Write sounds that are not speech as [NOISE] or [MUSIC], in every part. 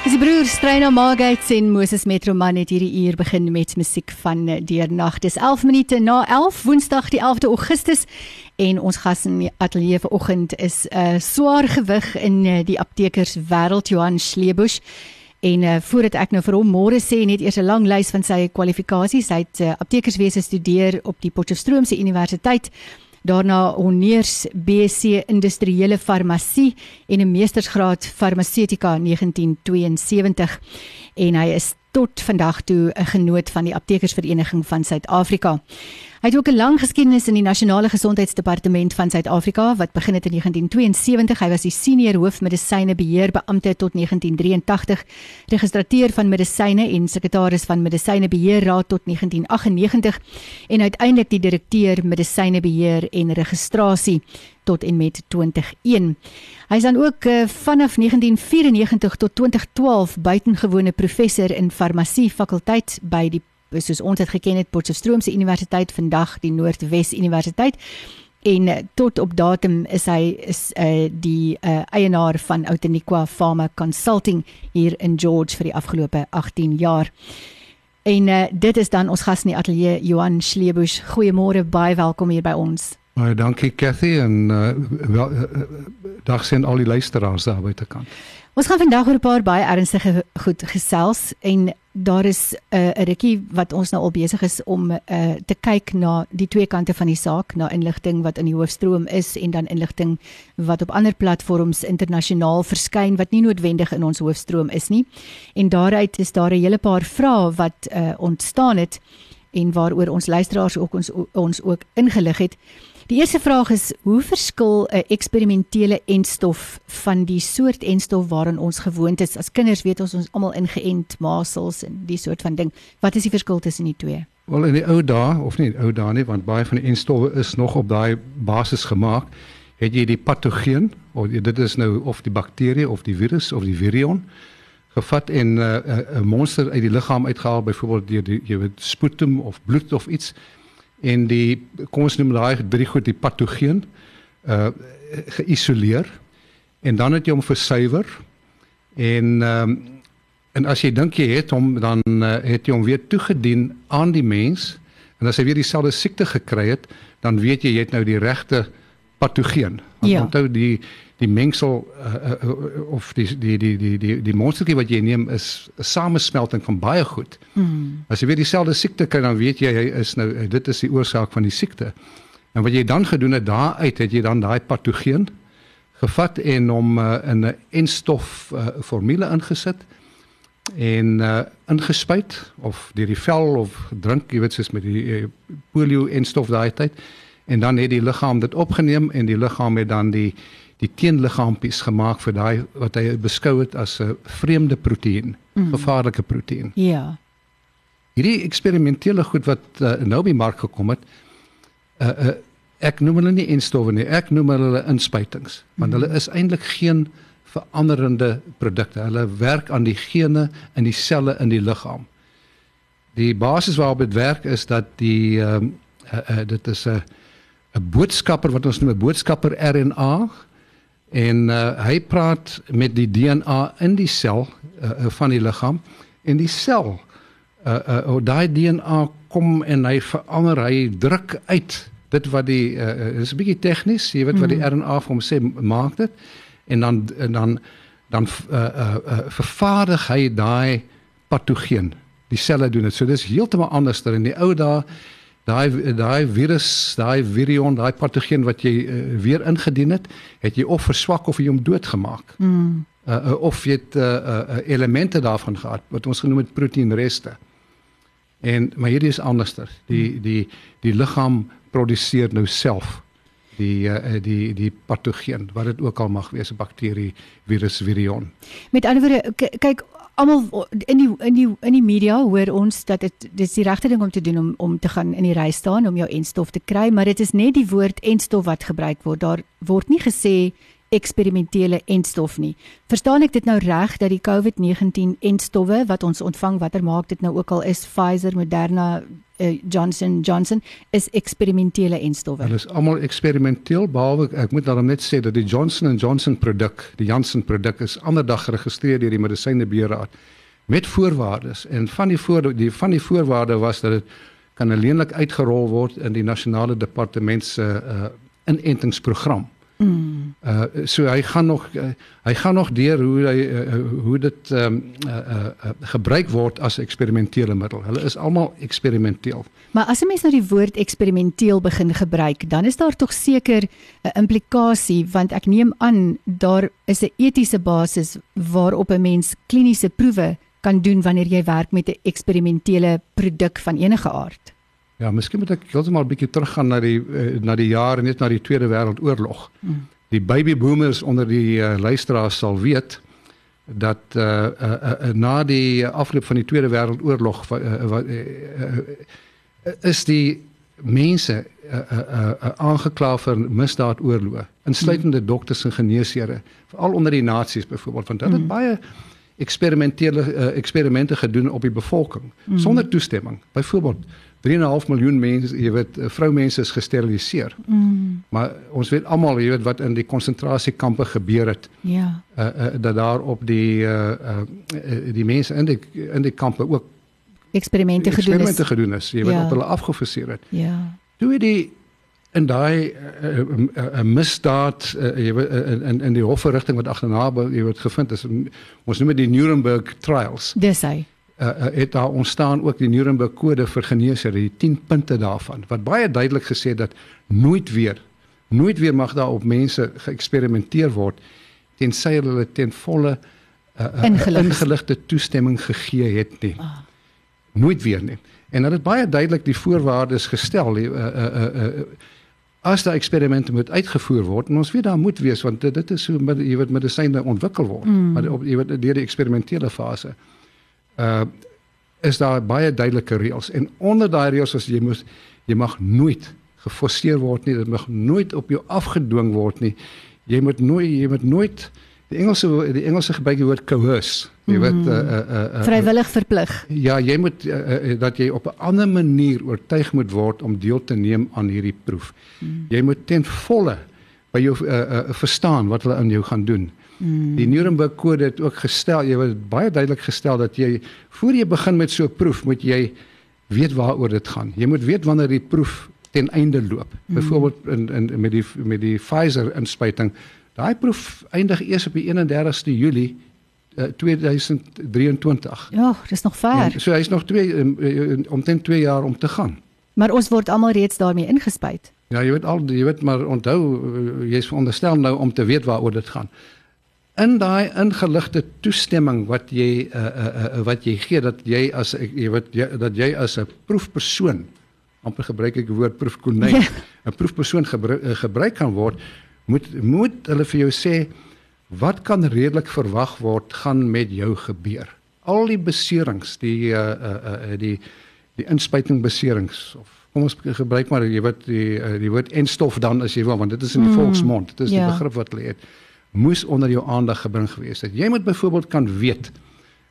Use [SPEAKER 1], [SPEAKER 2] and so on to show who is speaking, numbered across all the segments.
[SPEAKER 1] Dis die broers Strena Magates en Moses Metroman het hierdie uur begin met musiek van Deernag. Dis 11 minute na 11 Woensdag die 11de Augustus en ons gas in die ateljee vanoggend is 'n uh, swaar gewig in uh, die aptekers wêreld Johan Sleebush. En uh, voordat ek nou vir hom môre sê net eers 'n lang lys van sy kwalifikasies. Hy het uh, aptekerswese studeer op die Potchefstroomse Universiteit daarna honneurs BSc industriële farmasie en 'n meestersgraad farmaseutika 1972 en hy is tot vandag toe 'n genoot van die aptekersvereniging van Suid-Afrika. Hy het ook 'n lang geskiedenis in die nasionale gesondheidsdepartement van Suid-Afrika wat begin het in 1972. Hy was die senior hoofmedisynebeheerbeampte tot 1983, registrateur van medisyne en sekretaris van medisynebeheerraad tot 1998 en uiteindelik die direkteur medisynebeheer en registrasie tot en met 2001. Hy is dan ook uh, vanaf 1994 tot 2012 buitengewone professor in farmasie fakulteit by die soos ons het geken het Potchefstroomse Universiteit vandag die Noordwes Universiteit en uh, tot op datum is hy is uh, die uh, eienaar van Outeniqua Pharma Consulting hier in George vir die afgelope 18 jaar. En uh, dit is dan ons gas in die ateljee Johan Sleebush. Goeiemôre, baie welkom hier by ons.
[SPEAKER 2] Baie dankie Cathy en uh, wel uh, dag sien al die luisteraars daar buitekant.
[SPEAKER 1] Ons gaan vandag oor 'n paar baie ernstige goed gesels en daar is 'n uh, rukkie wat ons nou al besig is om uh, te kyk na die twee kante van die saak, na inligting wat in die hoofstroom is en dan inligting wat op ander platforms internasionaal verskyn wat nie noodwendig in ons hoofstroom is nie. En daaruit is daar 'n hele paar vrae wat uh, ontstaan het en waaroor ons luisteraars ook ons ons ook ingelig het. Die eerste vraag is hoe verskil 'n eksperimentele enstof van die soort enstof waaraan ons gewoond is? As kinders weet ons ons almal ingeënt masels en die soort van ding. Wat is die verskil tussen die twee?
[SPEAKER 2] Wel in die ou dae of nie ou dae nie, want baie van die enstowwe is nog op daai basis gemaak. Het jy die patogeen of dit is nou of die bakterie of die virus of die virion gevat en 'n uh, uh, monster uit die liggaam uitgehaal byvoorbeeld deur die jy weet sputum of bloed of iets en die kom ons noem daai drie goed die patogeen uh geïsoleer en dan het jy hom versuiwer en ehm um, en as jy dink jy het hom dan uh, het jy hom weer toegedien aan die mens en as hy weer dieselfde siekte gekry het dan weet jy jy het nou die regte patogeen want ja. onthou die die mengsel uh, uh, of die die die die die die monstertjie wat jy neem is 'n samesmelting van baie goed. Hmm. As jy weer dieselfde siekte kry dan weet jy hy is nou dit is die oorsaak van die siekte. En wat jy dan gedoen het daaruit het jy dan daai patogeen gevat en hom uh, in 'n enstof uh, formule ingesit en uh, ingespuit of deur die vel of drink jy weet soos met die uh, polio enstof daai tyd en dan het die liggaam dit opgeneem en die liggaam het dan die die teenliggaampies gemaak vir daai wat hy beskou het as 'n vreemde proteïen, mm. gevaarlike proteïen.
[SPEAKER 1] Ja.
[SPEAKER 2] Hierdie eksperimentele goed wat uh, nou by mark gekom het, uh, uh, ek noem hulle nie enstowwe nie, ek noem hulle inspuitings, want mm. hulle is eintlik geen veranderende produkte. Hulle werk aan die gene in die selle in die liggaam. Die basis waarop dit werk is dat die ehm uh, uh, uh, dit is 'n uh, 'n boodskapper wat ons noem 'n boodskapper RNA en uh, hy praat met die DNA in die sel uh, uh, van die liggaam. En die sel uh uh daai DNA kom en hy verander hy druk uit dit wat die uh, uh is 'n bietjie tegnies jy weet wat die mhm. RNA vir hom sê maak dit. En dan en dan dan uh uh, uh vervaardig hy daai patogeen. Die selle doen dit so dis heeltemal anders dan in die ou dae daai daai virus, daai virion, daai patogeen wat jy uh, weer ingedien het, het jy of verswak of jy hom doodgemaak. Mm. Uh, uh, of jy het uh, uh, elemente daarvan gehad wat ons genoem het proteïenreste. En maar hierdie is anderster. Die die die liggaam produseer nou self die uh, die die patogeen wat dit ook al mag wees 'n bakterie virus virion.
[SPEAKER 1] Met ander woorde kyk almal in die in die in die media hoor ons dat dit dis die regte ding om te doen om om te gaan in die ry staan om jou enstof te kry, maar dit is net die woord enstof wat gebruik word. Daar word nie gesê eksperimentele enstof nie. Verstaan ek dit nou reg dat die COVID-19 enstowwe wat ons ontvang, watter maak dit nou ook al is Pfizer, Moderna, uh, Johnson Johnson is eksperimentele enstowwe.
[SPEAKER 2] Hulle is almal eksperimenteel behalwe ek moet dan net sê dat die Johnson Johnson produk, die Janssen produk is ander dag geregistreer deur die Medisynebeheerraad met voorwaardes en van die voor die van die voorwaarde was dat dit kan alleenlik uitgerol word in die nasionale departement se uh, inentingsprogram. Mm. Uh so hy gaan nog uh, hy gaan nog deur hoe hy uh, hoe dit ehm um, uh, uh, uh, gebruik word as eksperimentele middel. Hulle is almal eksperimenteel.
[SPEAKER 1] Maar as 'n mens nou die woord eksperimenteel begin gebruik, dan is daar tog seker 'n implikasie want ek neem aan daar is 'n etiese basis waarop 'n mens kliniese proewe kan doen wanneer jy werk met 'n eksperimentele produk van enige aard.
[SPEAKER 2] Ja, miskien moet ek heeltemal 'n bietjie teruggaan na die uh, na die jare net na die Tweede Wêreldoorlog. Mm. Die baby boomers onder die uh, luisteraars sal weet dat uh, uh, uh, uh, na die afloop van die Tweede Wêreldoorlog uh, uh, uh, uh, is die mense uh, uh, uh, aangekla vir misdaadoorloë, insluitende mm. dokters en geneesere, veral onder die nasies byvoorbeeld, want hulle het mm. baie eksperimentele uh, eksperimente gedoen op die bevolking mm. sonder toestemming. Byvoorbeeld 3.5 miljoen mense, jy weet, eh, vroumense is gesteriliseer. Mm. Maar ons weet almal, jy weet wat in die konsentrasiekampe gebeur het.
[SPEAKER 1] Ja.
[SPEAKER 2] Uh, uh, dat daar op die uh, uh, die mense in die in die kampe ook
[SPEAKER 1] eksperimente gedoen
[SPEAKER 2] is. Eksperimente gedoen is, jy weet ja. op hulle afgefaseer het.
[SPEAKER 1] Ja.
[SPEAKER 2] Toe die in daai 'n uh, uh, misdaad uh, jy weet uh, in in die hofverrigting wat agterna jy weet gevind is ons noem dit die Nuremberg trials.
[SPEAKER 1] Dis hy
[SPEAKER 2] uh, het daar ontstaan ook die Nuremberg kode vir geneesere, die 10 punte daarvan wat baie duidelik gesê dat nooit weer nooit weer mag daar op mense geëksperimenteer word tensy hulle ten volle uh, Ingelig. ingeligte toestemming gegee het nie. Ah. Nooit weer nie. En dat dit baie duidelik die voorwaardes gestel uh, uh, uh, uh, as daai eksperimente moet uitgevoer word en ons weet daar moet wees want dit, dit is hoe jy weet medisyne ontwikkel word mm. maar op jy weet deur die eksperimentele fase uh is daar baie duidelike reëls en onder daai reëls is jy moet jy mag nooit geforseer word nie dit mag nooit op jou afgedwing word nie jy moet nooit jy moet nooit die Engelse die Engelse gebruik die woord coerce jy mm. weet uh, uh, uh,
[SPEAKER 1] uh, vrywillig verplig
[SPEAKER 2] ja jy moet uh, uh, dat jy op 'n ander manier oortuig moet word om deel te neem aan hierdie proef mm. jy moet ten volle by jou uh, uh, verstaan wat hulle aan jou gaan doen Mm. Die Nuremberg kode het ook gestel, jy het baie duidelik gestel dat jy voor jy begin met so 'n proef, moet jy weet waaroor dit gaan. Jy moet weet wanneer die proef ten einde loop. Mm. Byvoorbeeld in in met die met die Pfizer inspuiting. Daai proef eindig eers op die 31ste Julie uh, 2023.
[SPEAKER 1] Ja, dis nog ver. Ja,
[SPEAKER 2] so hy's nog 2 um, um, omtrent 2 jaar om te gaan.
[SPEAKER 1] Maar ons word almal reeds daarmee ingespuit.
[SPEAKER 2] Ja, jy weet al jy weet maar onthou jy's veronderstel nou om te weet waaroor dit gaan in daai ingeligte toestemming wat jy uh, uh, uh, wat jy gee dat jy as jy weet jy, dat jy as 'n proefpersoon amper gebruik ek die woord proefkonyn 'n ja. proefpersoon gebruik, uh, gebruik kan word moet moet hulle vir jou sê wat kan redelik verwag word gaan met jou gebeur al die beserings die uh, uh, uh, die die inspuiting beserings of kom ons gebruik maar jy weet die uh, die woord en stof dan as jy wil want dit is in die mm, volksmond dit is ja. die begrip wat hulle het moes onder jou aandag gebring gewees het. Jy moet byvoorbeeld kan weet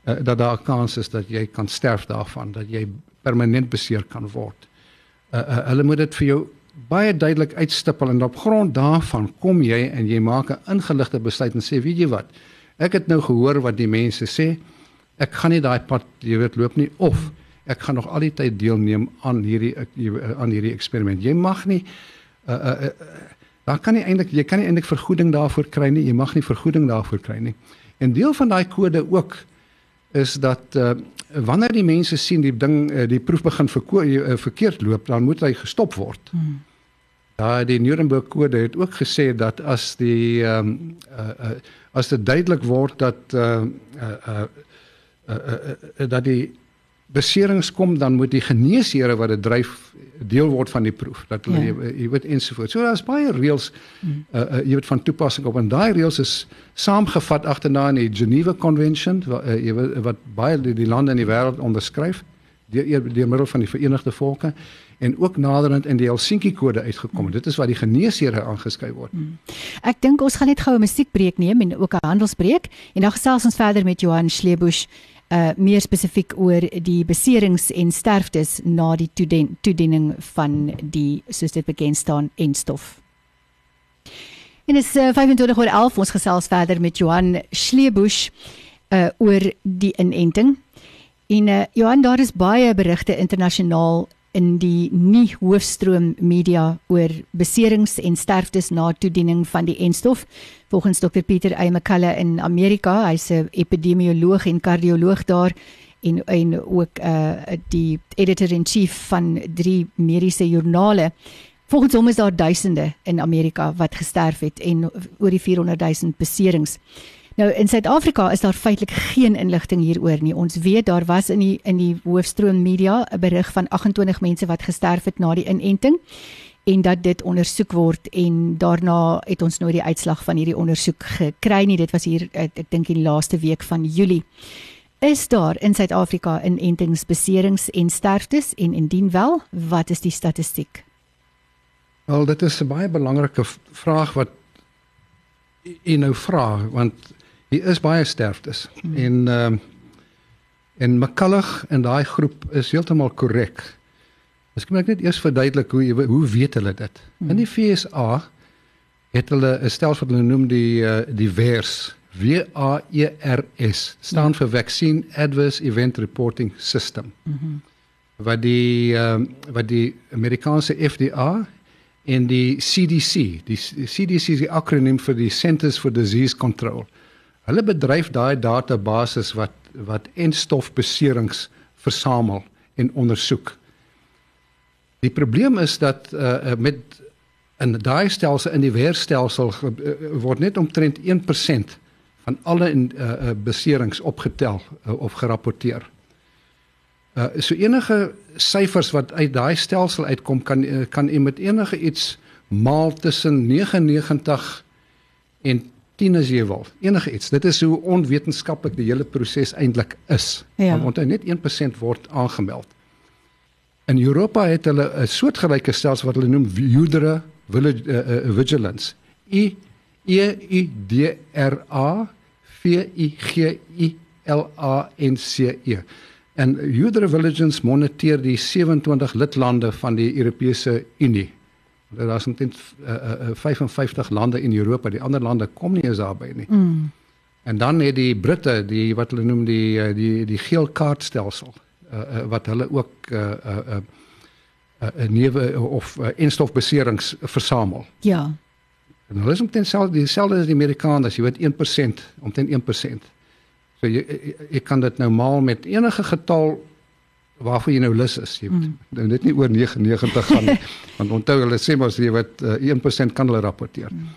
[SPEAKER 2] uh, dat daar 'n kans is dat jy kan sterf daarvan, dat jy permanent beseer kan word. Uh, uh, hulle moet dit vir jou baie duidelik uitstippel en op grond daarvan kom jy en jy maak 'n ingeligte besluit en sê, weet jy wat? Ek het nou gehoor wat die mense sê. Ek gaan nie daai pad, jy weet, loop nie of ek gaan nog al die tyd deelneem aan hierdie aan hierdie eksperiment. Jy mag nie uh, uh, uh, dan kan jy eintlik jy kan nie eintlik vergoeding daarvoor kry nie. Jy mag nie vergoeding daarvoor kry nie. En deel van daai kode ook is dat uh, wanneer die mense sien die ding uh, die proef begin uh, verkeerd loop, dan moet hy gestop word. Hmm. Ja, die Nuremberg kode het ook gesê dat as die ehm um, uh, uh, as dit duidelik word dat uh uh uh, uh, uh, uh dat die beserings kom dan moet die geneesere wat dit dryf deel word van die proef dat hulle ja. jy, jy weet ensovoorts. So daar's baie reëls mm. uh, uh, jy weet van toepassing op en daai reëls is saamgevat agterna in die Geneva Convention wat uh, jy weet wat baie die, die lande in die wêreld onderskryf deur deur middel van die Verenigde Volke en ook naderend in die Helsinki kode uitgekom. Mm. Dit is waar die geneesere aangeskryf word. Mm.
[SPEAKER 1] Ek dink ons gaan net gou 'n musiekbreek neem en ook 'n handelsbreek en dan gesels ons verder met Johan Schlebusch uh meer spesifiek oor die beserings en sterftes na die toedien, toediening van die soos dit bekend staan en stof. En is uh, 25 oor 11 ons gesels verder met Johan Schleebusch uh oor die inenting. En uh, Johan daar is baie berigte internasionaal in die nie hoofstroom media oor beserings en sterftes na toediening van die enstof. Volgens Dr Pieter A. McCullough in Amerika, hy's 'n epidemioloog en kardioloog daar en en ook uh die editor-in-chief van drie mediese joernale. Volgens hom is daar duisende in Amerika wat gesterf het en oor die 400 000 beserings. Nou in Suid-Afrika is daar feitelik geen inligting hieroor nie. Ons weet daar was in die in die hoofstroom media 'n berig van 28 mense wat gesterf het na die inenting en dat dit ondersoek word en daarna het ons nou die uitslag van hierdie ondersoek gekry nie. Dit was hier ek, dink die laaste week van Julie. Is daar in Suid-Afrika inentingsbeserings en sterftes en indien wel, wat is die statistiek?
[SPEAKER 2] Wel, dit is 'n baie belangrike vraag wat u nou vra want Hier is baie sterftes hmm. en ehm uh, en McCullough en daai groep is heeltemal korrek. Miskien moet ek net eers verduidelik hoe hoe weet hulle dit? Hmm. In die FSA het hulle 'n stelsel wat hulle noem die uh, die VAERS, W A E R S, staan hmm. vir Vaccine Adverse Event Reporting System. Hmm. Wat die ehm uh, wat die Amerikaanse FDA en die CDC, die CDC is die akroniem vir die Centers for Disease Control. Hulle bedryf daai database wat wat enstofbeserings versamel en ondersoek. Die probleem is dat uh met in daai stelsel in die weerstelsel uh, word net omtrent 1% van alle uh beserings opgetel uh, of gerapporteer. Uh so enige syfers wat uit daai stelsel uitkom kan uh, kan u met enige iets maal tussen 99 en 10 as jy wil. Enige iets. Dit is hoe onwetenskaplik die hele proses eintlik is. Ja. Want onthou net 1% word aangemeld. In Europa het hulle 'n soortgelyke stelsel wat hulle noem Udra Village uh, uh, Vigilance. I E U D R A V I G I L A N C E. En Udra Vigilance moniteer die 27 lidlande van die Europese Unie. Daar's omtrent uh, uh, 55 lande in Europa, die ander lande kom nie eens daarby nie. Mm. En dan het die Britte, die wat hulle noem die uh, die die geel kaartstelsel, uh, uh, wat hulle ook 'n uh, uh, uh, uh, uh, nuwe of uh, enstofbeserings versamel.
[SPEAKER 1] Ja.
[SPEAKER 2] En hulle is omtrent dieselfde dieselfde as die Amerikaners, jy weet 1%, omtrent 1%. So jy jy kan dit nou maal met enige getal waarvoor jy nou lus is, jy weet. Mm. Nou net nie oor 99 gaan nie. [LAUGHS] want onthou hulle sê mos jy weet uh, eh, 1% kan hulle rapporteer. Mm.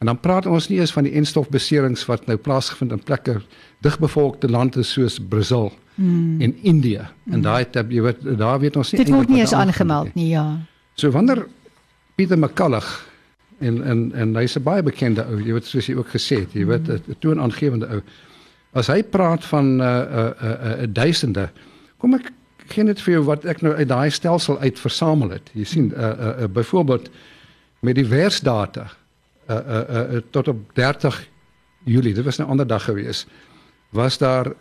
[SPEAKER 2] En dan praat ons nie eens van die enstofbeserings wat nou plaasgevind in plekke digbevolkte lande soos Brasil mm. en Indië. En mm. daai jy weet daar weet ons
[SPEAKER 1] nie Dit word nie eens aangemeld nie, ja.
[SPEAKER 2] So wanneer Pieter McCullough en en en hy's 'n baie bekende ou, jy weet soos jy ook gesê het, jy weet 'n mm. toonaangewende ou. As hy praat van uh uh uh, uh duisende, kom ek gee net vir jou wat ek nou uit daai stelsel uit versamel het. Jy sien uh uh, uh byvoorbeeld met die weersdata uh, uh uh uh tot op 30 Julie, dit was 'n ander dag gewees. Was daar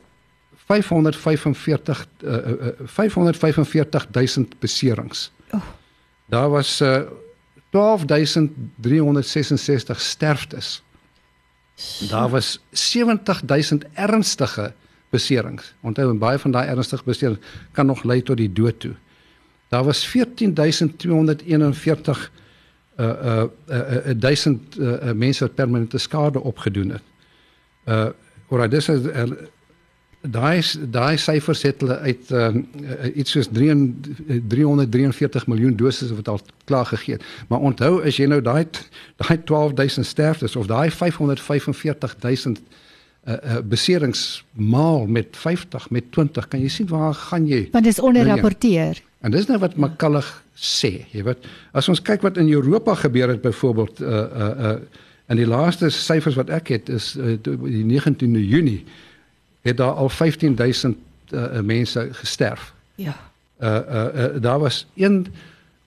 [SPEAKER 2] 545 uh, uh 545000 beserings. Oh. Daar was uh 12366 sterftes. Daar was 70000 ernstige beserings. Onthou baie van daai ernstige beserings kan nog lei tot die dood toe. Daar was 14241 uh uh uh 1000 uh, uh, mense wat permanente skade opgedoen het. Uh oor dit is uh, daai daai syfers het hulle uit uh, iets soos 343 miljoen doses wat al klaar gegee het. Maar onthou as jy nou daai daai 12000 sterftes of daai 545000 uh, uh, beserings maal met 50 met 20 kan jy sien waar gaan jy?
[SPEAKER 1] Want dit is onderrapporteer
[SPEAKER 2] en dis nou wat Makallig sê jy weet. As ons kyk wat in Europa gebeur het byvoorbeeld uh uh uh in die laaste syfers wat ek het is uh, die 19de Junie het daar al 15000 uh, mense gesterf.
[SPEAKER 1] Ja.
[SPEAKER 2] Uh uh, uh daar was 1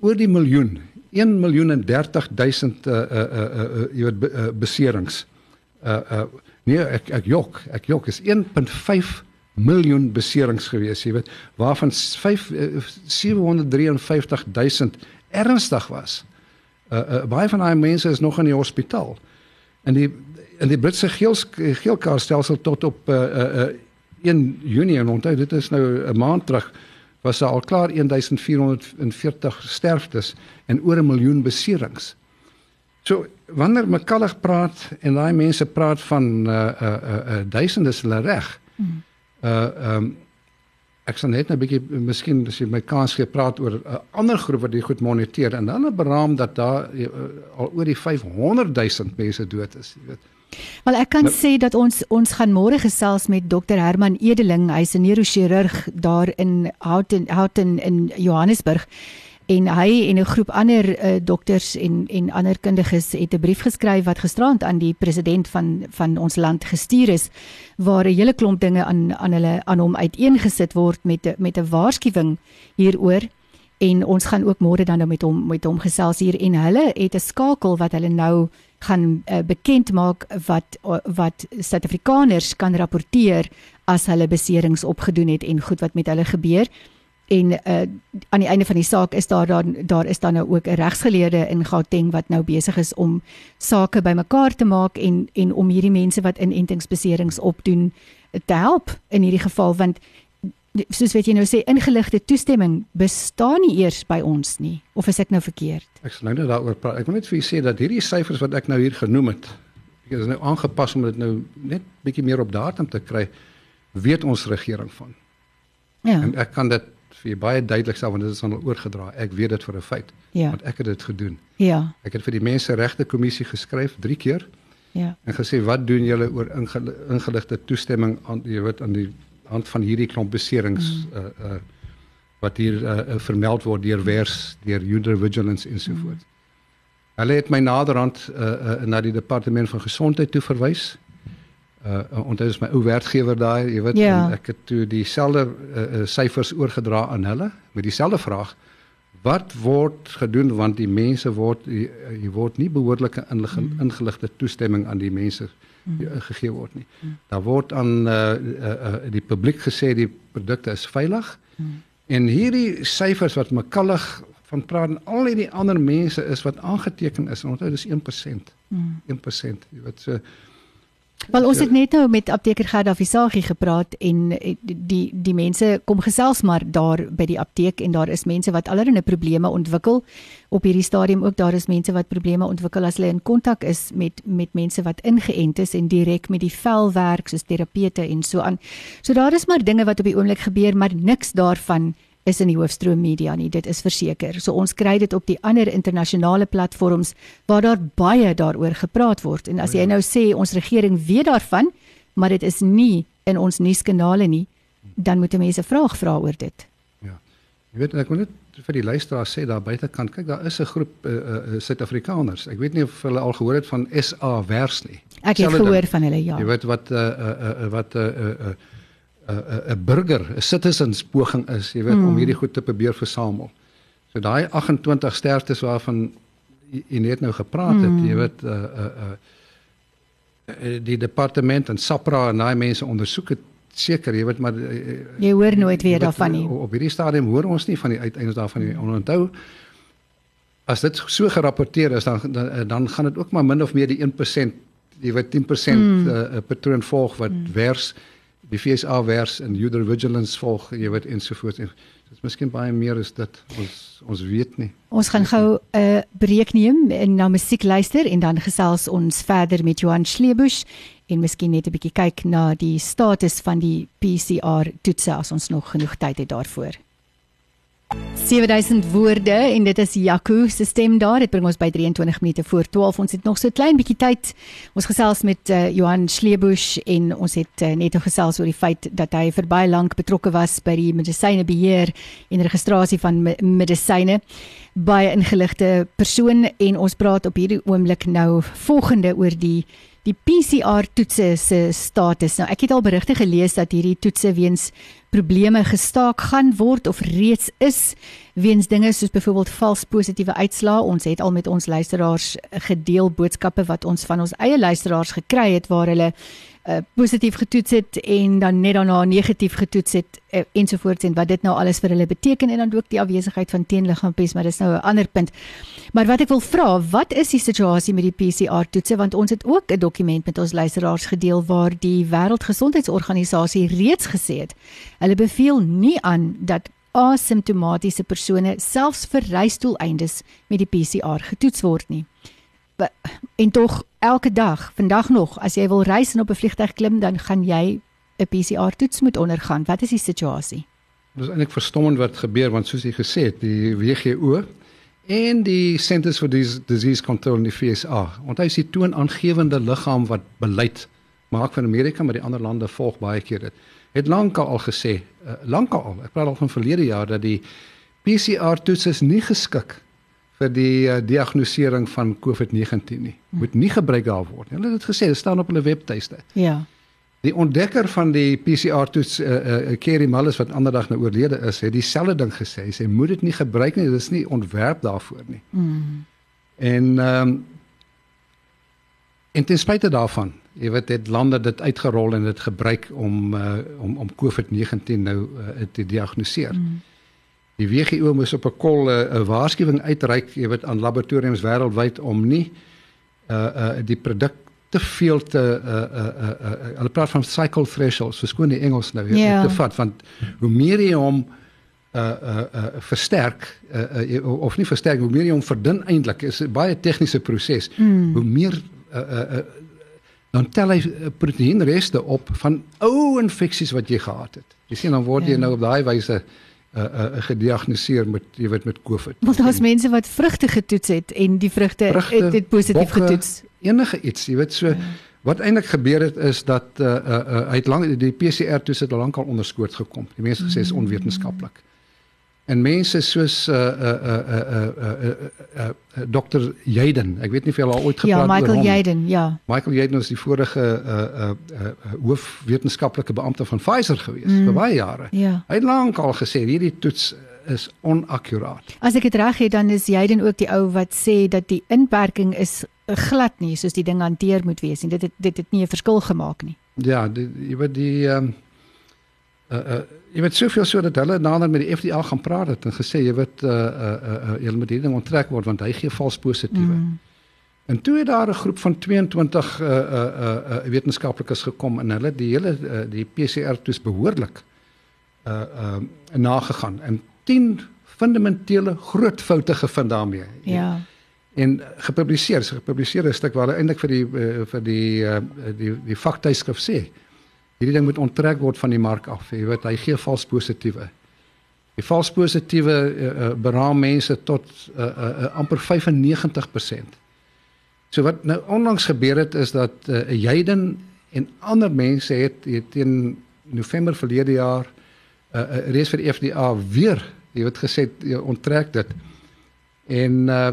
[SPEAKER 2] oor die miljoen 1 miljoen en 30000 uh uh uh, uh jy weet uh, beserings. Uh uh Nee, ek ek jok, ek jok is 1.5 miljoen beserings gewees, jy weet, waarvan 5 753 000 ernstig was. Uh, uh baie van daai mense is nog in die hospitaal. En die in die Britse geelkaartstelsel tot op uh, uh, 1 Junie en onthou dit is nou 'n maand terug was daar al klaar 1440 sterftes en oor 'n miljoen beserings. So wanneer McCulloch praat en daai mense praat van uh uh uh, uh duisende is hulle reg. Hmm. Uh um ek sal net 'n bietjie miskien as jy my kans gee praat oor 'n uh, ander groep wat dit goed moniteer en dan beraam dat daar uh, al oor die 500 000 mense dood is, jy weet.
[SPEAKER 1] Wel ek kan nou, sê dat ons ons gaan môre gesels met Dr Herman Edeling, hy's 'n neurochirurg daar in Houghton Houghton in Johannesburg en hy en 'n groep ander uh, dokters en en ander kundiges het 'n brief geskryf wat gisterand aan die president van van ons land gestuur is waar 'n hele klomp dinge aan aan hulle aan hom uiteengesit word met met 'n waarskuwing hieroor. En ons gaan ook môre dan nou met hom met hom gesels hier. En hulle het 'n skakel wat hulle nou gaan uh, bekend maak wat uh, wat Suid-Afrikaners kan rapporteer as hulle beserings opgedoen het en goed wat met hulle gebeur en uh, aan die einde van die saak is daar dan daar is dan nou ook 'n regsgeleerde in Gauteng wat nou besig is om sake bymekaar te maak en en om hierdie mense wat inentingsbeserings opdoen te help in hierdie geval want soos weet jy nou sê ingeligte toestemming bestaan nie eers by ons nie of is ek nou verkeerd?
[SPEAKER 2] Ek sal nou net daaroor praat. Ek wil net vir julle sê dat hierdie syfers wat ek nou hier genoem het, ek is nou aangepas om dit nou net bietjie meer op datum te kry, weet ons regering van. Ja. En ek kan dit vir baie duidelik sê want dit is aan oorgedra. Ek weet dit vir 'n feit ja. want ek het dit gedoen.
[SPEAKER 1] Ja.
[SPEAKER 2] Ek het vir die menseregte kommissie geskryf 3 keer.
[SPEAKER 1] Ja.
[SPEAKER 2] En gesê wat doen julle oor ingeligte toestemming aan jy weet aan die hand van hierdie klomp beserings mm. uh uh wat hier uh, uh vermeld word deur wers deur Juder Vigilance ensovoorts. Mm. Hulle het my naderhand uh, uh na die departement van gesondheid toe verwys. Uh en dit is my ou werkgewer daai, jy weet, ja. ek het toe dieselfde uh syfers uh, oorgedra aan hulle met dieselfde vraag. Wat word gedoen want die mense word jy word nie behoorlike inligting mm. ingeligte toestemming aan die mense mm. gegee word nie. Mm. Daar word aan uh, uh, uh, die publiek gesê die produkte is veilig. Mm. En hierdie syfers wat McCulloch van praat en al die ander mense is wat aangeteken is, onthou dis 1%. Mm. 1%. Jy weet so
[SPEAKER 1] Wel ons het net nou met apteker Gerda Visagie gepraat en eh, die die mense kom gesels maar daar by die apteek en daar is mense wat allerlei probleme ontwikkel op hierdie stadium ook daar is mense wat probleme ontwikkel as hulle in kontak is met met mense wat ingeënt is en direk met die vel werk soos terapeute en so aan. So daar is maar dinge wat op die oomblik gebeur maar niks daarvan is in die hoofstroom media nie, dit is verseker. So ons kry dit op die ander internasionale platforms waar daar baie daaroor gepraat word. En as jy nou sê ons regering weet daarvan, maar dit is nie in ons nuuskanale nie, dan moet mense vraag vra oor dit.
[SPEAKER 2] Ja. Jy weet ek wil net vir die luisteraars sê daar buitekant, kyk daar is 'n groep uh, uh, Suid-Afrikaners. Ek weet nie of hulle al gehoor het van SA Vers nie.
[SPEAKER 1] Ek het gehoor van hulle ja.
[SPEAKER 2] Jy weet wat uh, uh, uh, wat uh, uh, uh, 'n burger, 'n citizens poging is, jy weet, mm. om hierdie goed te probeer versamel. So daai 28 sterftes waarvan jy net nou gepraat het, mm. jy weet, uh uh uh die departement en SAPRA en daai mense ondersoek het seker, jy weet, maar uh,
[SPEAKER 1] jy hoor nooit weer daarvan nie.
[SPEAKER 2] Op hierdie stadium hoor ons nie van die uiteindes daarvan nie. Onthou as dit so gerapporteer is dan dan, dan gaan dit ook maar min of meer die 1% jy weet 10% mm. uh, patroon volg wat mm. wers die FSA vers en Juder Vigilance volg, jy weet ensovoorts. En dit is miskien baie meer as dit ons ons weet nie.
[SPEAKER 1] Ons gaan gou 'n uh, breek neem en na musiek luister en dan gesels ons verder met Johan Schlebusch en miskien net 'n bietjie kyk na die status van die PCR toetse as ons nog genoeg tyd het daarvoor. 7000 woorde en dit is Jaco se stem daar. Dit bring ons by 23 minute voor 12. Ons het nog so 'n klein bietjie tyd. Ons gesels met uh, Johan Schlebusch en ons het uh, net gesels oor die feit dat hy vir baie lank betrokke was by die medisynebeheer en registrasie van medisyne by 'n ingeligte persoon en ons praat op hierdie oomblik nou volgende oor die die PCR toetse se status. Nou ek het al berigte gelees dat hierdie toetse weens probleme gestaak gaan word of reeds is weens dinge soos byvoorbeeld vals positiewe uitslae. Ons het al met ons luisteraars gedeel boodskappe wat ons van ons eie luisteraars gekry het waar hulle uh, positief getoets het en dan net daarna negatief getoets het uh, ensovoorts en wat dit nou alles vir hulle beteken en dan ook die afwesigheid van teenliggaampies, maar dis nou 'n ander punt. Maar wat ek wil vra, wat is die situasie met die PCR toetse want ons het ook 'n dokument met ons luisteraars gedeel waar die Wêreldgesondheidsorganisasie reeds gesê het hulle beveel nie aan dat asymptomatiese persone selfs vir reisdoeleindes met die PCR getoets word nie en tog elke dag, vandag nog, as jy wil reis en op 'n vliegtuig klim, dan gaan jy 'n PCR toets moet ondergaan. Wat is die situasie?
[SPEAKER 2] Dit is eintlik verstommend wat gebeur want soos jy gesê het, die WHO en die Centers for Disease Control in die FSA, want hy is die toonaangewende liggaam wat beleid maak van Amerika, maar die ander lande volg baie keer dit. Het lankal al gesê, uh, lankal al, ek praat al van verlede jaar dat die PCR toets is nie geskik vir die uh, diagnostisering van COVID-19 nie. Moet nie gebruik daar word nie. Hulle het dit gesê, dit staan op hulle webtuiste.
[SPEAKER 1] Ja.
[SPEAKER 2] Die ontdekker van die PCR toets eh uh, uh, Kerry Mullis wat ander dag nou oorlede is, het dieselfde ding gesê. Hy sê moet dit nie gebruik nie, dit is nie ontwerp daarvoor nie. Mm. En ehm um, en ten spyte daarvan, jy weet dit lande dit uitgerol en dit gebruik om uh, om om COVID-19 nou uh, te diagnoseer. Mm. Die WHO moes op 'n kol eh, 'n uh, waarskuwing uitreik, jy weet aan laboratoriums wêreldwyd om nie uh uh die produk te veel te uh uh uh, uh hulle praat van cycle thresholds, verskoon die Engels nou weer yeah. Ja. te vat want hoe meer jy hom uh uh, uh versterk uh, uh of nie versterk hoe meer jy hom verdun eintlik is 'n baie tegniese proses mm. hoe meer uh, uh uh dan tel hy proteïenreste op van ou infeksies wat jy gehad het jy sien dan word yeah. jy ja. nou op daai wyse uh uh, uh, gediagnoseer met jy weet met COVID.
[SPEAKER 1] Want daar's mense wat vrugte getoets het en die vrugte, het, het positief bokke, getoets.
[SPEAKER 2] Enige iets, jy weet so ja. wat eintlik gebeur het is dat uh, uh, uh, hy het lank die PCR toets het al lank al onderskoot gekom. Die mense gesê is onwetenskaplik. Mm. En mense soos uh uh uh uh uh, uh, uh, uh Dr. Jaden, ek weet nie of jy al ooit
[SPEAKER 1] ja,
[SPEAKER 2] gepraat
[SPEAKER 1] het oor hom. Ja, Michael Jaden, ja.
[SPEAKER 2] Michael Jaden was die vorige uh uh, uh hoofwetenskaplike beampte van Pfizer gewees mm. vir baie jare.
[SPEAKER 1] Ja.
[SPEAKER 2] Hy het lank al gesê hierdie toets is onakkuraat.
[SPEAKER 1] As ek dit reg het, dan is Jaden ook die ou wat sê dat die inperking is glad nie soos die ding hanteer moet wees nie. Dit het dit het nie 'n verskil gemaak nie.
[SPEAKER 2] Ja, die, jy weet die ehm um, uh uh jy weet soveel so dat hulle nader met die FDA gaan praat het en gesê jy weet uh uh uh, uh jy moet hierdie ding onttrek word want hy gee vals positiewe. Mm. En toe het daar 'n groep van 22 uh uh uh, uh wetenskaplikes gekom en hulle die hele uh, die PCR toets behoorlik uh uh nagegaan en 10 fundamentele groot foute gevind daarmee.
[SPEAKER 1] Ja.
[SPEAKER 2] En gepubliseer, gepubliseer 'n stuk waar hulle eintlik vir die uh, vir die uh, die die vaktydskrif sê hierdie ding moet onttrek word van die mark af. Jy weet, hy gee vals positiewe. Die vals positiewe uh, uh, beraam mense tot uh, uh, uh, amper 95%. So wat nou onlangs gebeur het is dat uh, Jayden en ander mense het, het teen November verlede jaar 'n uh, uh, reis vir FDA weer, jy weet gesê jy onttrek dit. En uh,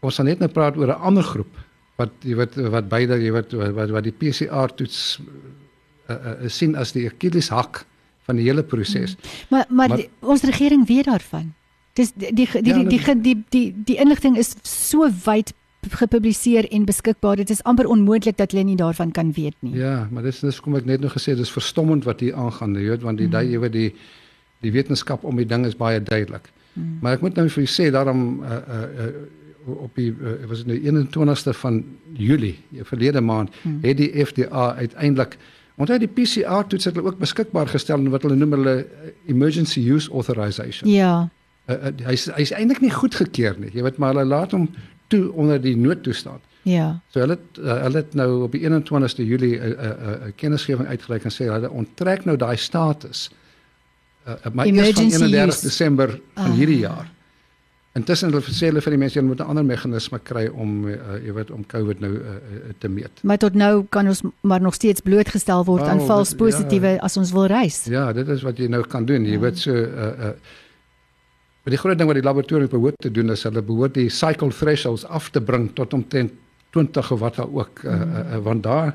[SPEAKER 2] ons gaan net nou praat oor 'n ander groep wat jy weet wat beide jy weet wat wat die PCR toets uh, uh, sien as die Achilles hak van die hele proses.
[SPEAKER 1] Hmm. Maar maar, maar die, ons regering weet daarvan. Dis die die die ja, die, die die die die inligting is so wyd gepubliseer en beskikbaar. Dit is amper onmoontlik dat hulle nie daarvan kan weet nie.
[SPEAKER 2] Ja, maar dis dis kom ek net nog gesê dis verstommend wat hier aangaan, jy weet want die mm. jy weet die die wetenskap om die ding is baie duidelik. Mm. Maar ek moet nou vir u sê daarom uh, uh, uh, op die uh, was dit nou 21ste van Julie, die verlede maand, hmm. het die FDA uiteindelik onthou die PCR toets het hulle ook beskikbaar gestel en wat hulle noem hulle eh, emergency use authorization.
[SPEAKER 1] Ja.
[SPEAKER 2] Uh, uh, hy's hy's eintlik nie goedgekeur nie. Jy weet maar hulle laat hom toe onder die noodtoestand.
[SPEAKER 1] Ja.
[SPEAKER 2] So hulle uh, hulle het nou op die 21ste Julie 'n uh, 'n uh, uh, kennisgewing uitgereik en sê hulle onttrek nou daai status. Uh, maar eers van 31 Desember van ah. hierdie jaar. Intussen hulle sê hulle vir die mense jy moet 'n ander meganisme kry om uh, jy weet om COVID nou uh, te meet.
[SPEAKER 1] Maar tot nou kan ons maar nog steeds blootgestel word oh, aan vals positiewe ja, as ons wil reis.
[SPEAKER 2] Ja, dit is wat jy nou kan doen. Jy ja. weet so uh uh Maar die groot ding wat die laboratorium behoort te doen is hulle behoort die cycle thresholds af te bring tot omtrent 20 of wat daar ook uh, uh, uh, want daar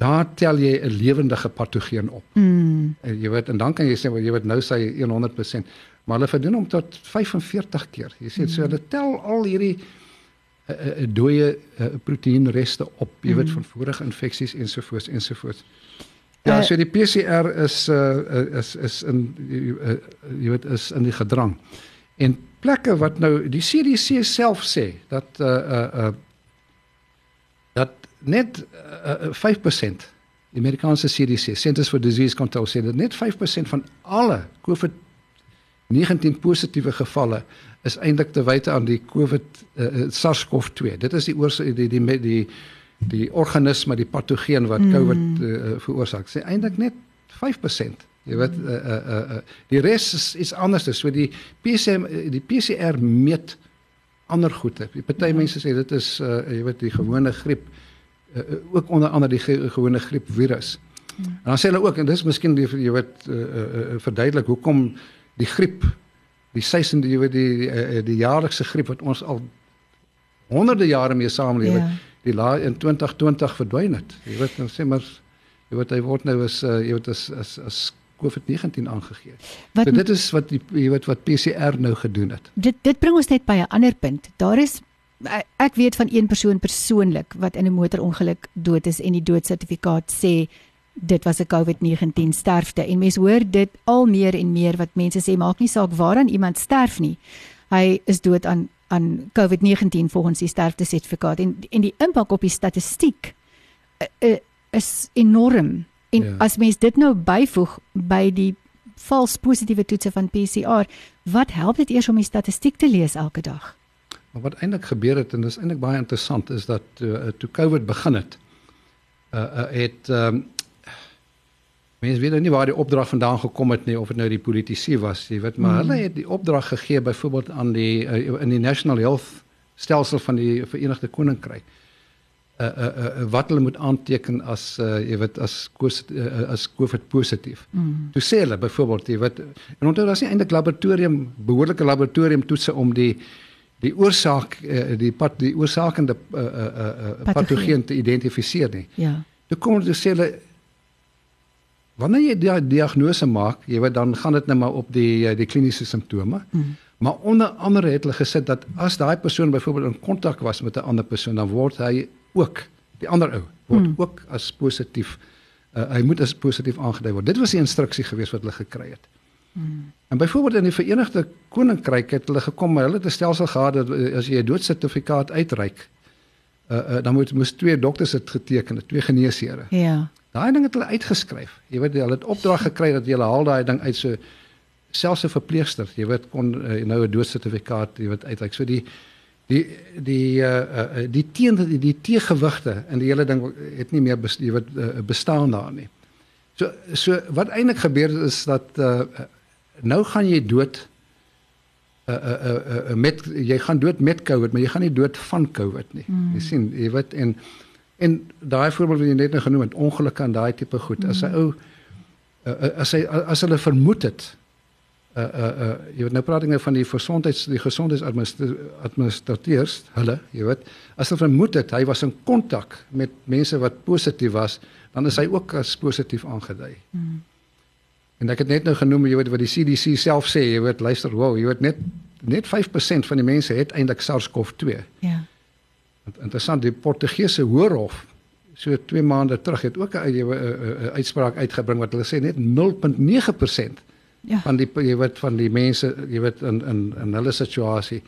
[SPEAKER 2] daar tel jy 'n lewendige patogeen op.
[SPEAKER 1] Mm.
[SPEAKER 2] En jy weet en dan kan jy sê wel jy weet nou sê 100%, maar hulle verdoen hom tot 45 keer. Jy sê mm. so hulle tel al hierdie uh, uh, dooie uh, proteïenreste op, jy mm. weet van vorige infeksies ensovoorts ensovoorts. Ja, uh, so die PCR is uh, is is in uh, jy weet is in die gedrang. En plekke wat nou die CDC self sê dat uh uh, uh dat net uh, 5% die Amerikaanse CDC Centers for Disease Control sê dat net 5% van alle COVID-19 positiewe gevalle is eintlik te wyte aan die COVID uh, SARS-CoV-2. Dit is die die die die die, die organisme, die patogeen wat mm. COVID uh, veroorsaak. Sê eintlik net 5%. Jy weet uh, uh, uh, die res is iets anders. So die PCR die PCR meet ander goede. Party ja. mense sê dit is uh, jy weet die gewone griep uh, ook onder andere die ge gewone griepvirus. Hmm. En dan sê hulle ook en dis miskien die jy weet uh, uh, verduidelik hoekom die griep die seisoen jy weet die die, die jaarlikse griep wat ons al honderde jare mee saamleef yeah. Ja. die la in 2020 verdwyn het. Jy weet nou sê maar jy weet hy word nou is uh, jy weet as as as COVID-19 aangegee. Wat, so dit is wat die jy weet wat PCR nou gedoen het.
[SPEAKER 1] Dit dit bring ons net by 'n ander punt. Daar is ek weet van een persoon persoonlik wat in 'n motorongeluk dood is en die doodsertifikaat sê dit was 'n COVID-19 sterfte en mense hoor dit al meer en meer wat mense sê maak nie saak waaraan iemand sterf nie. Hy is dood aan aan COVID-19 volgens die sterftesertifikaat en en die impak op die statistiek uh, uh, is enorm. En ja. as mens dit nou byvoeg by die vals positiewe toetse van PCR, wat help dit eers om die statistiek te lees elke dag?
[SPEAKER 2] Maar wat eintlik gebeur het en dis eintlik baie interessant is dat uh, toe COVID begin het, uh, uh het um, mense weet nou nie waar die opdrag vandaan gekom het nie of dit nou die politici was, jy weet, maar mm. hulle het die opdrag gegee byvoorbeeld aan die uh, in die National Health stelsel van die Verenigde Koninkryk. Uh, uh uh wat hulle moet aanteken as uh jy weet as uh, as COVID positief. Mm. Toe sê hulle byvoorbeeld jy weet en onthou daar's nie eintlik laboratorium behoorlike laboratorium toetse om die die oorsaak uh, die pat die oorsakende uh, uh, uh, patogeen te identifiseer nie.
[SPEAKER 1] Ja.
[SPEAKER 2] Toe kom dit sê hulle wanneer jy die diagnose maak, jy weet dan gaan dit net nou maar op die die kliniese simptome. Mm. Maar onder andere het hulle gesê dat as daai persoon byvoorbeeld in kontak was met 'n ander persoon, dan word hy ook die ander ou word mm. ook as positief uh, hy moet as positief aangedui word. Dit was die instruksie gewees wat hulle gekry het. Hmm. En byvoorbeeld in die Verenigde Koninkryk het hulle gekom, hulle het 'n stelsel gehad dat eh, as jy 'n doodsertifikaat uitreik, uh, uh, dan moet moes twee dokters dit geteken het, twee geneesere.
[SPEAKER 1] Ja.
[SPEAKER 2] Daai ding het hulle uitgeskryf. Jy weet hulle het opdrag gekry dat jy haal daai ding uit so selfs 'n verpleegster, jy weet kon uh, nou 'n doodsertifikaat, jy weet uitreik. So die die die uh, uh, die teen die, die teegewigte in die hele ding het nie meer bes, jy weet uh, bestaan daar nie. So so wat eintlik gebeur het is dat uh, nou gaan jy dood uh, uh, uh, uh, met jy gaan dood met COVID, maar jy gaan nie dood van COVID nie. Mm. Jy sien, jy weet en en daai voorbeeld wat jy net nou genoem het, ongelukke aan daai tipe goed. Mm. As 'n ou uh, as hy as hulle vermoed het uh uh uh jy weet nou praat ek nou van die gesondheids die gesondheidsadministrateurs hulle jy weet as hulle vermoed het hy was in kontak met mense wat positief was dan is hy ook as positief aangedui. Mm. En ek het net nou genoem jy weet wat die CDC self sê, jy weet luister, wow, jy weet net net 5% van die mense het eintlik SARS-CoV-2.
[SPEAKER 1] Ja.
[SPEAKER 2] Interessant, die Portugese Hoërhof so 2 maande terug het ook 'n uitspraak uitgebring wat hulle sê net 0.9% ja. van die jy weet van die mense, jy weet in in in hulle situasie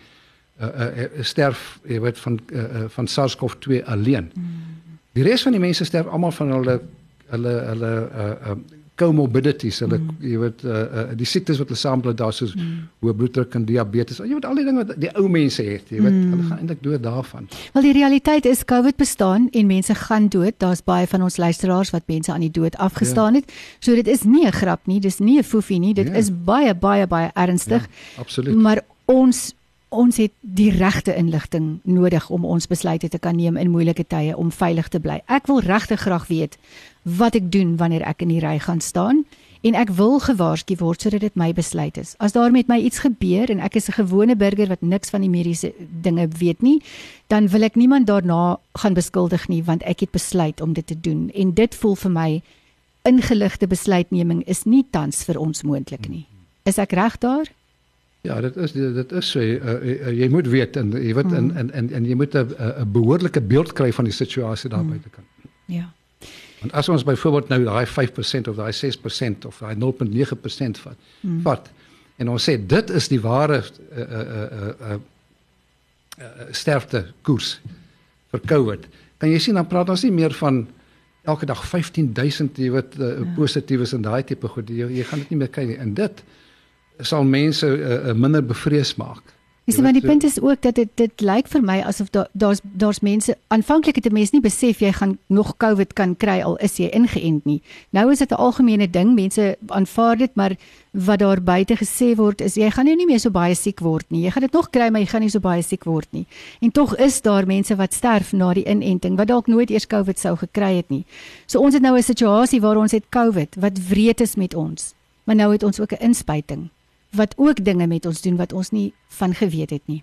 [SPEAKER 2] uh, uh, sterf jy weet van uh, van SARS-CoV-2 alleen. Mm. Die res van die mense sterf almal van hulle hulle hulle uh, uh comorbidities, hulle mm. jy weet uh, uh, die siektes wat hulle saamblad daar soos mm. hoë bloeddruk en diabetes. Jy weet al die dinge wat die ou mense het, jy weet, mm. hulle gaan eintlik dood daarvan.
[SPEAKER 1] Wel die realiteit is COVID bestaan en mense gaan dood. Daar's baie van ons luisteraars wat mense aan die dood afgestaan ja. het. So dit is nie 'n grap nie, dis nie 'n foefie nie. Dit ja. is baie baie baie ernstig.
[SPEAKER 2] Ja, absoluut.
[SPEAKER 1] Maar ons ons het die regte inligting nodig om ons besluite te kan neem in moeilike tye om veilig te bly. Ek wil regtig graag weet wat ek doen wanneer ek in die ry gaan staan en ek wil gewaarsku word sodat dit my besluit is. As daar met my iets gebeur en ek is 'n gewone burger wat niks van die mediese dinge weet nie, dan wil ek niemand daarna gaan beskuldig nie want ek het besluit om dit te doen en dit voel vir my ingeligte besluitneming is nie tans vir ons moontlik nie. Is ek reg daar?
[SPEAKER 2] Ja, dit is dit is so uh, uh, jy moet weet en jy weet en en en, en jy moet 'n 'n behoorlike beeld kry van die situasie daar buite kan.
[SPEAKER 1] Ja.
[SPEAKER 2] Want as ons byvoorbeeld nou daai 5% of daai 6% of daai 0.9% vat, hmm. vat en ons sê dit is die ware uh, uh, uh, uh, uh, uh, sterfte koers vir COVID. Kan jy sien dan praat ons nie meer van elke dag 15000 jy weet uh, ja. positiefs en daai tipe goed jy, jy gaan dit nie meer kry nie. En dit sal mense uh, uh, minder bevrees maak.
[SPEAKER 1] Dis maar die punt is ook dat dit dit lyk vir my asof daar daar's daar's mense aanvanklik het 'n mens nie besef jy gaan nog COVID kan kry al is jy ingeënt nie. Nou is dit 'n algemene ding, mense aanvaar dit, maar wat daar buite gesê word is jy gaan nou nie meer so baie siek word nie. Jy gaan dit nog kry, maar jy gaan nie so baie siek word nie. En tog is daar mense wat sterf na die inenting wat dalk nooit eers COVID sou gekry het nie. So ons het nou 'n situasie waar ons het COVID wat wreed is met ons. Maar nou het ons ook 'n inspuiting wat ook dinge met ons doen wat ons nie van geweet het nie.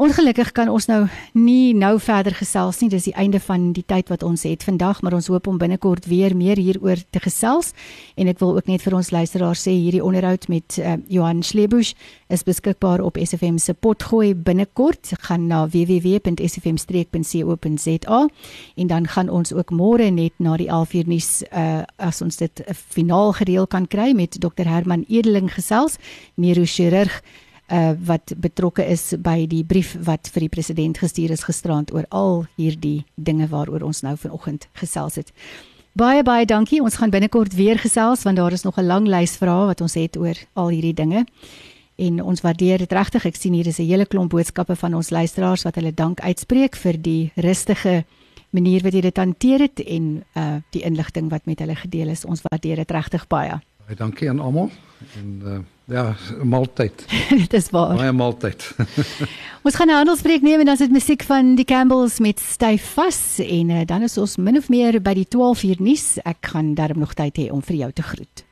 [SPEAKER 1] Ongelukkig kan ons nou nie nou verder gesels nie. Dis die einde van die tyd wat ons het vandag, maar ons hoop om binnekort weer meer hieroor te gesels. En ek wil ook net vir ons luisteraars sê hierdie onderhoud met uh, Johan Schlebusch is beskikbaar op SFM se potgooi binnekort. Gaan na www.sfm-streek.co.za en dan gaan ons ook môre net na die 11uur nuus uh, as ons dit 'n finaal gereël kan kry met Dr Herman Edeling gesels, neurochirurg uh, wat betrokke is by die brief wat vir die president gestuur is gisterand oor al hierdie dinge waaroor ons nou vanoggend gesels het. Baie baie dankie. Ons gaan binnekort weer gesels want daar is nog 'n lang lys vrae wat ons het oor al hierdie dinge. En ons waardeer dit regtig. Ek sien hier is 'n hele klomp boodskappe van ons luisteraars wat hulle dank uitspreek vir die rustige manier wat jy dit hanteer het en uh die inligting wat met hulle gedeel is. Ons waardeer dit regtig baie.
[SPEAKER 2] Baie dankie aan almal. En uh Ja, maaltyd. [LAUGHS]
[SPEAKER 1] Dit is waar.
[SPEAKER 2] Baie maaltyd. [LAUGHS]
[SPEAKER 1] ons gaan 'n handelspreek neem en dan is dit musiek van die Campbells met Styf vas en uh, dan is ons min of meer by die 12 uur nuus. Ek gaan darm nog tyd hê om vir jou te groet.